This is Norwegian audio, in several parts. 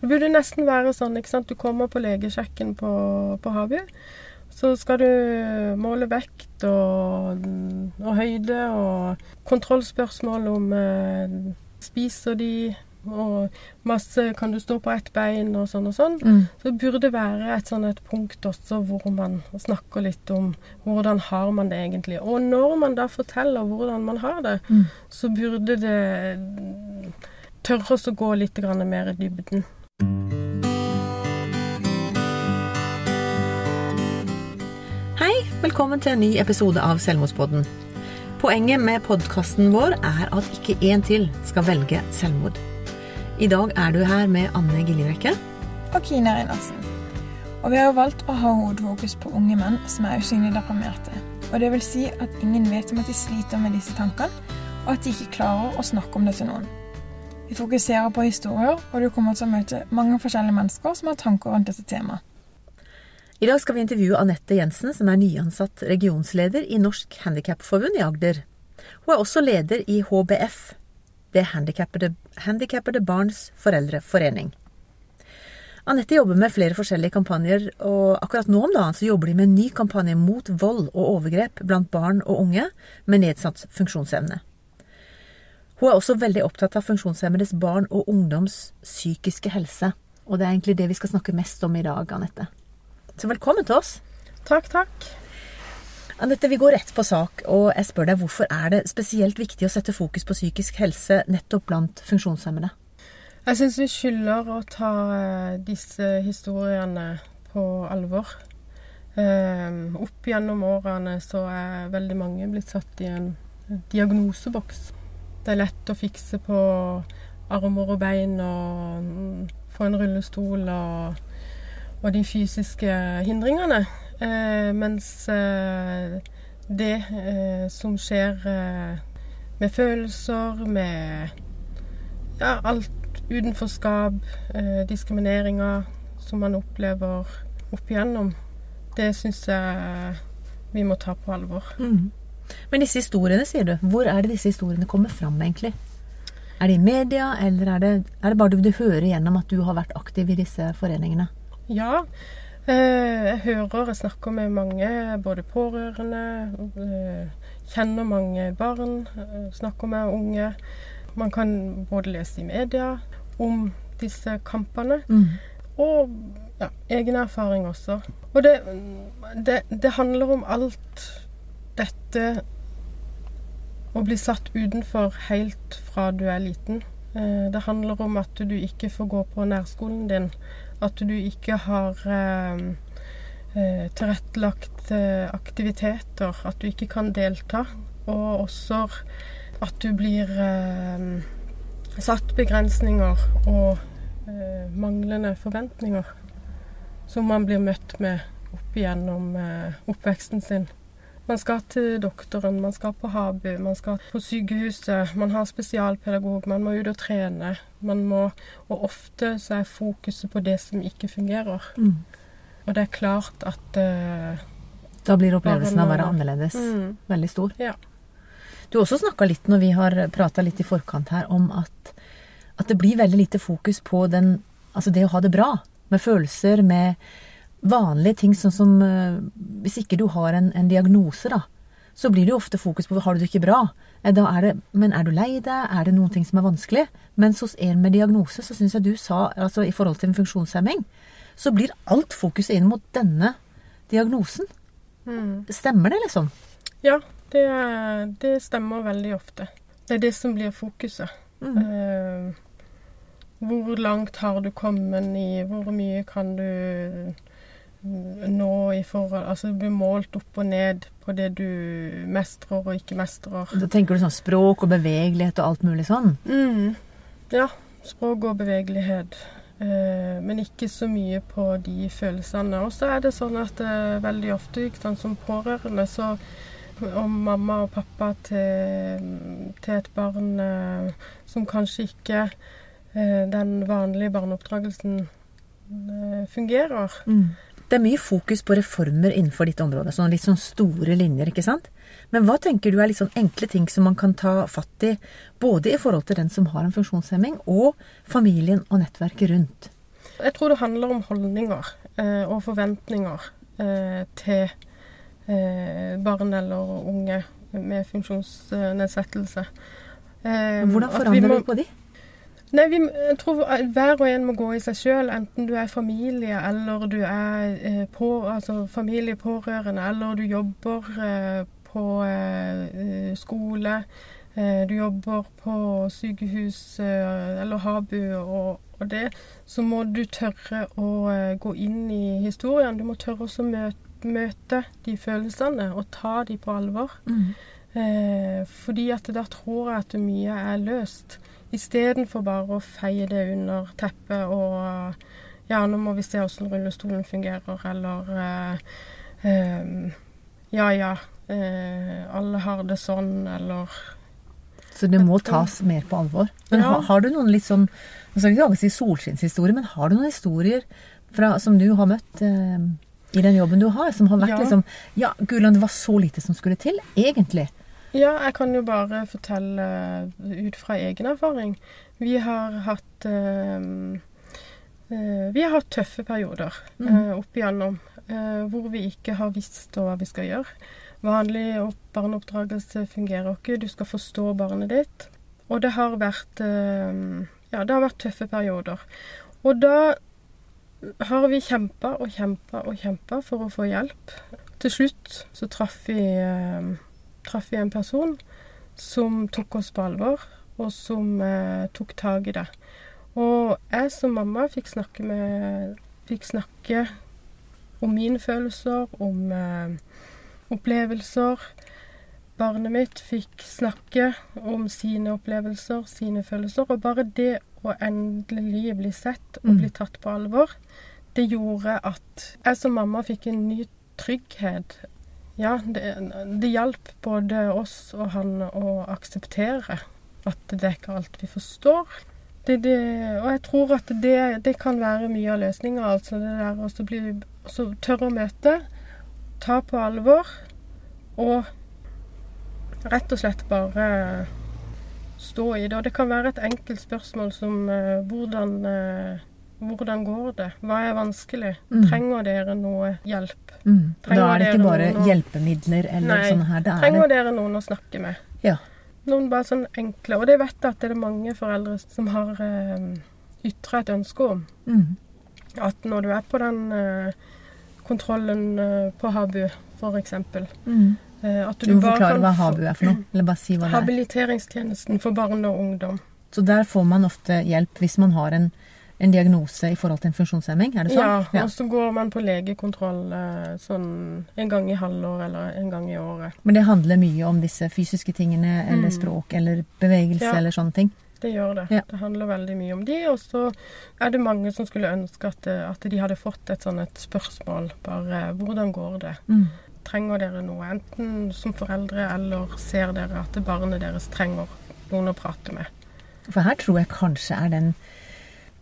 Det burde nesten være sånn, ikke sant. Du kommer på legesjekken på, på Havøy. Så skal du måle vekt og, og høyde og kontrollspørsmål om eh, spiser de, og masse Kan du stå på ett bein og sånn og sånn. Mm. Så det burde være et sånn et punkt også hvor man snakker litt om hvordan har man det egentlig. Og når man da forteller hvordan man har det, Mm. så burde det tørres å gå litt mer i dybden. Hei, velkommen til en ny episode av Selvmordspodden. Poenget med podkasten vår er at ikke én til skal velge selvmord. I dag er du her med Anne Giljerekke. og Kine Reinertsen. Og vi har jo valgt å ha hovedfokus på unge menn som er usynlig deprimerte. Og det vil si at ingen vet om at de sliter med disse tankene, og at de ikke klarer å snakke om det til noen. Vi fokuserer på historier, og du kommer til å møte mange forskjellige mennesker som har tanker rundt dette temaet. I dag skal vi intervjue Anette Jensen, som er nyansatt regionsleder i Norsk Handikapforbund i Agder. Hun er også leder i HBF, det Handikappede, Barns Foreldreforening. Anette jobber med flere forskjellige kampanjer, og akkurat nå om dagen så jobber de med en ny kampanje mot vold og overgrep blant barn og unge med nedsatt funksjonsevne. Hun er også veldig opptatt av funksjonshemmedes barn og ungdoms psykiske helse. Og det er egentlig det vi skal snakke mest om i dag, Anette. Så velkommen til oss. Takk, takk. Anette, vi går rett på sak, og jeg spør deg hvorfor er det spesielt viktig å sette fokus på psykisk helse nettopp blant funksjonshemmede? Jeg syns vi skylder å ta eh, disse historiene på alvor. Eh, opp gjennom årene så er veldig mange blitt satt i en diagnoseboks. Det er lett å fikse på armer og bein og mm, få en rullestol og, og de fysiske hindringene. Eh, mens eh, det eh, som skjer med følelser, med ja, alt utenforskap, eh, diskrimineringer som man opplever opp igjennom, det syns jeg vi må ta på alvor. Men disse historiene, sier du. Hvor er det disse historiene kommer fram, egentlig? Er det i media, eller er det, er det bare du, du hører gjennom at du har vært aktiv i disse foreningene? Ja, eh, jeg hører, jeg snakker med mange, både pårørende, eh, kjenner mange barn, eh, snakker med unge. Man kan både lese i media om disse kampene, og ja, egen erfaring også. Og det, det, det handler om alt dette å bli satt utenfor helt fra du er liten. Det handler om at du ikke får gå på nærskolen din. At du ikke har eh, eh, tilrettelagt eh, aktiviteter. At du ikke kan delta. Og også at du blir eh, satt begrensninger og eh, manglende forventninger. Som man blir møtt med opp igjennom eh, oppveksten sin. Man skal til doktoren, man skal på Habu, man skal på sykehuset, man har spesialpedagog, man må ut og trene. Man må, og ofte så er fokuset på det som ikke fungerer. Og det er klart at uh, Da blir opplevelsen av å være annerledes mm, veldig stor. Ja. Du har også snakka litt når vi har prata litt i forkant her, om at, at det blir veldig lite fokus på den, altså det å ha det bra. Med følelser, med vanlige ting sånn som eh, Hvis ikke du har en, en diagnose, da, så blir det jo ofte fokus på har du det ikke bra. Eh, Da er det, men er du lei deg? Er det noen ting som er vanskelig? Mens hos en med diagnose, så syns jeg du sa, altså i forhold til en funksjonshemming, så blir alt fokuset inn mot denne diagnosen. Mm. Stemmer det, liksom? Ja, det, det stemmer veldig ofte. Det er det som blir fokuset. Mm. Eh, hvor langt har du kommet i Hvor mye kan du nå i forhold Altså bli målt opp og ned på det du mestrer og ikke mestrer. Da tenker du sånn språk og bevegelighet og alt mulig sånn? Mm. Ja. Språk og bevegelighet. Eh, men ikke så mye på de følelsene. Og så er det sånn at eh, veldig ofte sant, som pårørende så om mamma og pappa til, til et barn eh, som kanskje ikke eh, den vanlige barneoppdragelsen fungerer. fungerer. Det er mye fokus på reformer innenfor ditt område, sånn litt sånn store linjer, ikke sant? Men hva tenker du er litt sånn enkle ting som man kan ta fatt i, både i forhold til den som har en funksjonshemming, og familien og nettverket rundt? Jeg tror det handler om holdninger eh, og forventninger eh, til eh, barn eller unge med funksjonsnedsettelse. Eh, Hvordan forandrer må- du på de? Nei, vi, jeg tror hver og en må gå i seg sjøl, enten du er familie eller du er eh, på, altså familiepårørende, eller du jobber eh, på eh, skole, eh, du jobber på sykehus eh, eller Habu og, og det, så må du tørre å eh, gå inn i historien. Du må tørre også møte, møte de følelsene og ta de på alvor. Eh, fordi at da tror jeg at mye er løst. Istedenfor bare å feie det under teppet og Ja, nå må vi se hvordan rullestolen fungerer, eller eh, eh, Ja ja, eh, alle har det sånn, eller Så det må tas mer på alvor. Men Ja. har, har du noen litt sånn Nå skal ikke si solskinnshistorie, men har du noen historier fra, som du har møtt eh, i den jobben du har, som har vært Ja. liksom Ja, Gulan, det var så lite som skulle til, egentlig. Ja, jeg kan jo bare fortelle eh, ut fra egen erfaring. Vi har hatt eh, eh, Vi har hatt tøffe perioder Mm. opp igjennom hvor vi ikke har visst hva vi skal gjøre. Vanlig barneoppdragelse fungerer ikke. Du skal forstå barnet ditt. Og det har vært Ja, det har vært tøffe perioder. Og da har vi kjempa og kjempa og kjempa for å få hjelp. Til slutt så traff vi traff vi en person som tok oss på alvor, og som eh, tok tak i det. Og jeg som mamma fikk snakke med Fikk snakke om mine følelser, om eh, opplevelser. Barnet mitt fikk snakke om sine opplevelser, sine følelser. Og bare det å endelig bli sett og Mm. bli tatt på alvor, det gjorde at jeg som mamma fikk en ny trygghet ja, det, det hjalp både oss og han å akseptere at det er ikke alt vi forstår. Det, det, og jeg tror at det, det kan være mye av løsninga, altså det der å bli tørre å møte, ta på alvor og rett og slett bare stå i det. Og det kan være et enkelt spørsmål som uh, hvordan, eh, hvordan går det? Hva er vanskelig? Mm. Trenger dere noe hjelp? Mm. Da er det ikke bare noen hjelpemidler eller Nei. sånne her. Er Trenger det. dere noen å snakke med? Ja. Noen bare sånn enkle. Og det vet jeg at det er mange foreldre som har eh, ytra et ønske om. Mm. At når du er på den eh, kontrollen eh, på Habu, f.eks. Mm. Eh, at Du må bare forklare hva Habu er for noe, eller bare si hva det er. Habiliteringstjenesten for barn og ungdom. Så der får man ofte hjelp hvis man har en, en diagnose i forhold til en funksjonshemming, er det sånn? Ja, og så går man på legekontroll eh, sånn en gang i halvår eller en gang i året. Men det handler mye om disse fysiske tingene, eller Mm. språk, eller bevegelse, Ja. eller sånne ting. Det gjør det. Ja. Det handler veldig mye om de. Og så er det mange som skulle ønske at, eh, at de hadde fått et sånn et spørsmål. Bare hvordan går det? Mm. Trenger dere noe? Enten som foreldre eller ser dere at barnet deres trenger noen å prate med. For her tror jeg kanskje er den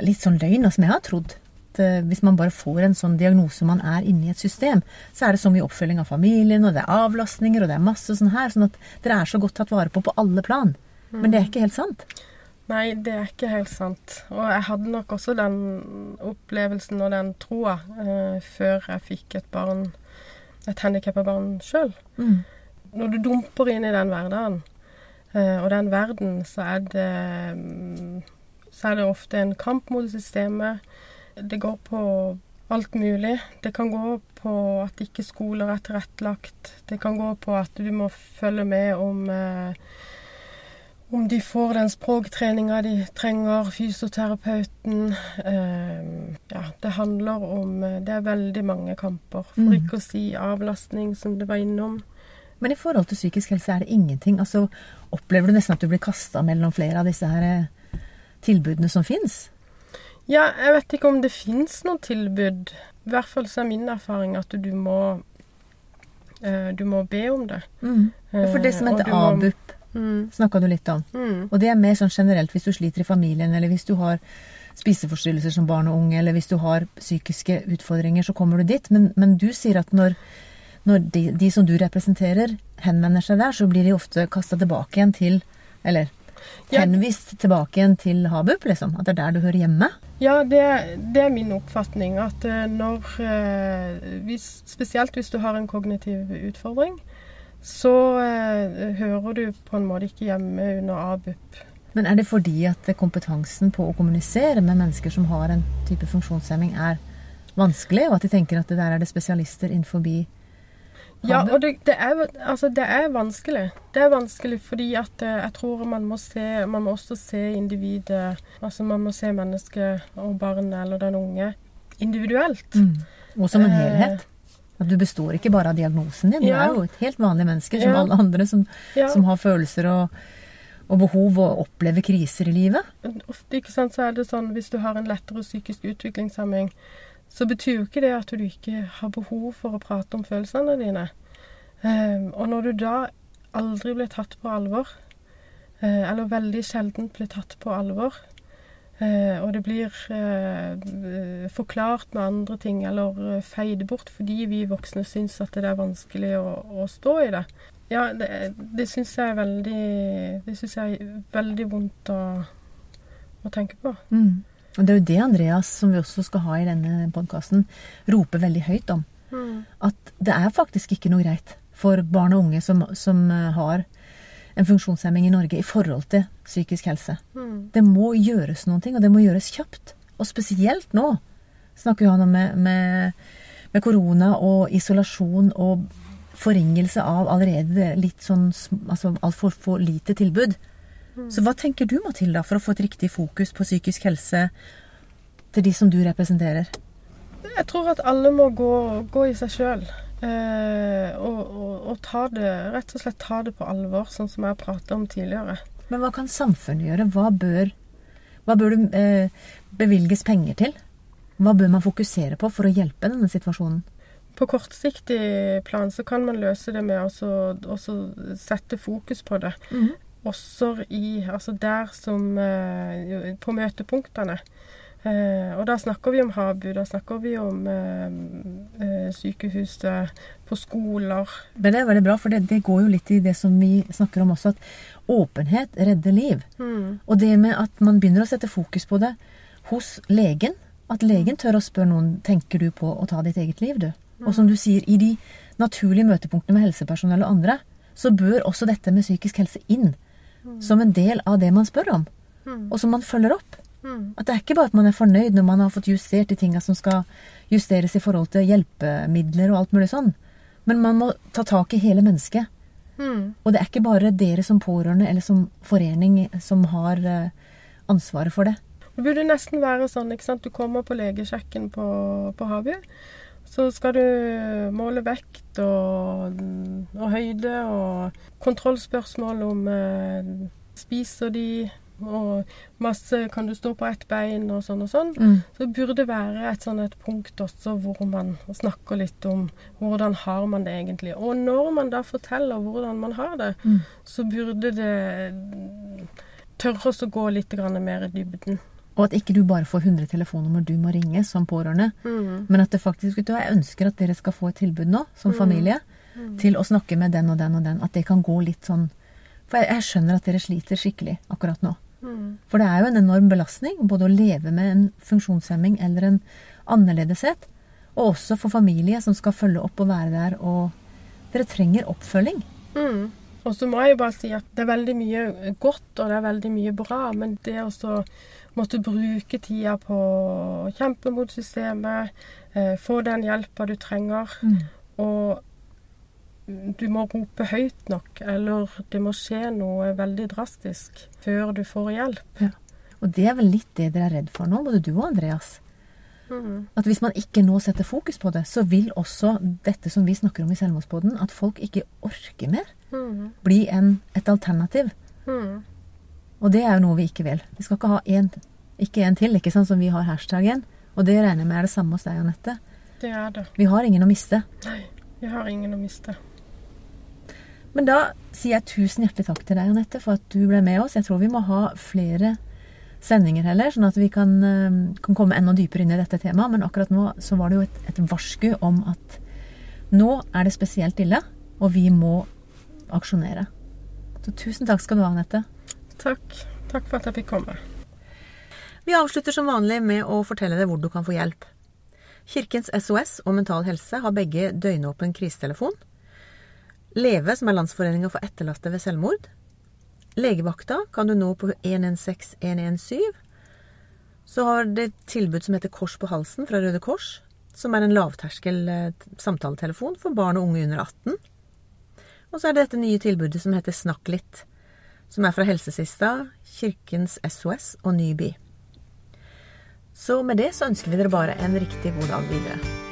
litt sånn løgn, som jeg har trodd. At eh, hvis man bare får en sånn diagnose man er inne i et system, så er det så mye oppfølging av familien, og det er avlastninger, og det er masse sånn her. Sånn at dere er så godt tatt vare på på alle plan. Men det er ikke helt sant. Nei, det er ikke helt sant. Og jeg hadde nok også den opplevelsen og den troa eh, før jeg fikk et barn, et handikappa barn sjøl. Mm. Når du dumper inn i den hverdagen, eh, og den verden, så er det mm, Så er det ofte en kamp mot systemet. Det går på alt mulig. Det kan gå på at ikke skoler er tilrettelagt. Det kan gå på at du må følge med om eh, om de får den språktreninga de trenger, fysioterapeuten eh, Ja, det handler om eh, Det er veldig mange kamper. For Mm. ikke å si avlastning, som du var innom. Men i forhold til psykisk helse er det ingenting. Altså, opplever du nesten at du blir kasta mellom flere av disse her eh, tilbudene som fins? Ja, jeg vet ikke om det fins noe tilbud. I hvert fall så er min erfaring at du må eh, Du må be om det. For det som Eh, heter må- ABUP, Mm, snakka du litt om. mm. Og det er mer sånn generelt hvis du sliter i familien, eller hvis du har spiseforstyrrelser som barn og unge, eller hvis du har psykiske utfordringer, så kommer du dit. Men, men du sier at når, når de, de som du representerer, henvender seg der, så blir de ofte kasta tilbake igjen til Eller. Henvist tilbake igjen til Habup, liksom. At det er der du hører hjemme. Ja, det, det er min oppfatning. At eh, når eh, hvis, Spesielt hvis du har en kognitiv utfordring, så eh, hører du på en måte ikke hjemme under ABUP. Men er det fordi at kompetansen på å kommunisere med mennesker som har en type funksjonshemming, er vanskelig, og at de tenker at det der er det spesialister innenfor Ja, og det, det, er, altså, det, er, vanskelig. Det er vanskelig fordi at eh, jeg tror man må se Man må også se individet Altså man må se mennesket og barnet eller den unge individuelt. Mm. Og som en helhet. At du består ikke bare av diagnosen din. Ja. Du er jo et helt vanlig menneske som ja. alle andre som, ja. som har følelser og og behov og oppleve kriser i livet? Ofte ikke sant, så er det sånn hvis du har en lettere psykisk utviklingshemming, så betyr jo ikke det at du ikke har behov for å prate om følelsene dine. Um, og når du da aldri blir tatt på alvor, uh, eller veldig sjelden blir tatt på alvor, uh, og det blir uh, forklart med andre ting eller feid bort fordi vi voksne syns at det er vanskelig å, å stå i det, ja, det, det syns jeg er veldig Det syns jeg er veldig vondt å, å tenke på. Mm. Og det er jo det Andreas, som vi også skal ha i denne podkasten, roper veldig høyt om. Mm. At det er faktisk ikke noe greit for barn og unge som, som eh, har en funksjonshemming i Norge i forhold til psykisk helse. Mm. Det må gjøres noe, og det må gjøres kjapt. Og spesielt nå snakker han om med, med, med korona og isolasjon og forringelse av allerede litt sånn altså altfor for lite tilbud. Så hva tenker du Matilda, for å få et riktig fokus på psykisk helse til de som du representerer? Jeg tror at alle må gå, gå i seg sjøl. Eh, og, og, og, ta det, rett og slett ta det på alvor, sånn som jeg har prata om tidligere. Men hva kan samfunnet gjøre? Hva bør, hva bør det eh, bevilges penger til? Hva bør man fokusere på for å hjelpe denne situasjonen? På kortsiktig plan så kan man løse det med å sette fokus på det. Mm. Også i Altså der som eh, På møtepunktene. Eh, og da snakker vi om Habu, da snakker vi om eh, eh sykehuset, på skoler. Men det er veldig bra, for det, det, går jo litt i det som vi snakker om også, at åpenhet redder liv. Mm. Og det med at man begynner å sette fokus på det hos legen. At legen tør å spørre noen tenker du på å ta ditt eget liv, du. Og som du sier, i de naturlige møtepunktene med helsepersonell og andre, så bør også dette med psykisk helse inn som en del av det man spør om, og som man følger opp. At det er ikke bare at man er fornøyd når man har fått justert de tinga som skal justeres i forhold til hjelpemidler og alt mulig sånn, men man må ta tak i hele mennesket. Og det er ikke bare dere som pårørende eller som forening som har eh, ansvaret for det. Det burde nesten være sånn, ikke sant. Du kommer på legesjekken på, på Havøy. Så skal du måle vekt og, og høyde og kontrollspørsmål om eh, spiser de og masse Kan du stå på ett bein og sånn og sånn. Mm. Så det burde være et sånn et punkt også hvor man snakker litt om hvordan har man det egentlig. Og når man da forteller hvordan man har det, mm. så burde det tørre å gå litt mer i dybden. Og at ikke du bare får 100 telefonnummer du må ringe som pårørende, mm. men at det faktisk vet du, Jeg ønsker at dere skal få et tilbud nå, som mm. familie, mm. til å snakke med den og den og den. At det kan gå litt sånn For jeg, jeg skjønner at dere sliter skikkelig akkurat nå. Mm. For det er jo en enorm belastning både å leve med en funksjonshemming eller en annerledeshet, og også for familie som skal følge opp og være der, og dere trenger oppfølging. Mm. Og så må jeg bare si at det er veldig mye godt, og det er veldig mye bra, men det å måtte bruke tida på å kjempe mot systemet, eh, få den hjelpa du trenger. Mm. Og du må rope høyt nok, eller det må skje noe veldig drastisk før du får hjelp. Ja. Og det er vel litt det dere er redd for nå, både du og Andreas. Mm. At hvis man ikke nå setter fokus på det, så vil også dette som vi snakker om i Selvmordsboden, at folk ikke orker mer, mm. bli en, et alternativ. Mm. Og det er jo noe vi ikke vil. Vi skal ikke ha en, ikke en til, ikke sant, som vi har hashtaggen. Og det regner jeg med er det samme hos deg, Anette. Det er det. Vi har ingen å miste. Nei, vi har ingen å miste. Men da sier jeg tusen hjertelig takk til deg, Anette, for at du ble med oss. Jeg tror vi må ha flere sendinger heller, sånn at vi kan, eh, kan komme enda dypere inn i dette temaet. Men akkurat nå så var det jo et, et varsku om at nå er det spesielt ille, og vi må aksjonere. Så tusen takk skal du ha, Anette. Takk. Takk for at jeg fikk komme. Vi avslutter som vanlig med å fortelle deg hvor du kan få hjelp. Kirkens SOS og Mental Helse har begge døgnåpen krisetelefon. Leve, som er Landsforeninga for etterlatte ved selvmord. Legevakta kan du nå på 116 117. Så har det et tilbud som heter Kors på halsen fra Røde Kors, som er en lavterskel eh, samtaletelefon for barn og unge under 18. Og så er det dette nye tilbudet som heter Snakk litt, som er fra Helsesista, Kirkens SOS og Nyby. Så med det så ønsker vi dere bare en riktig god dag videre.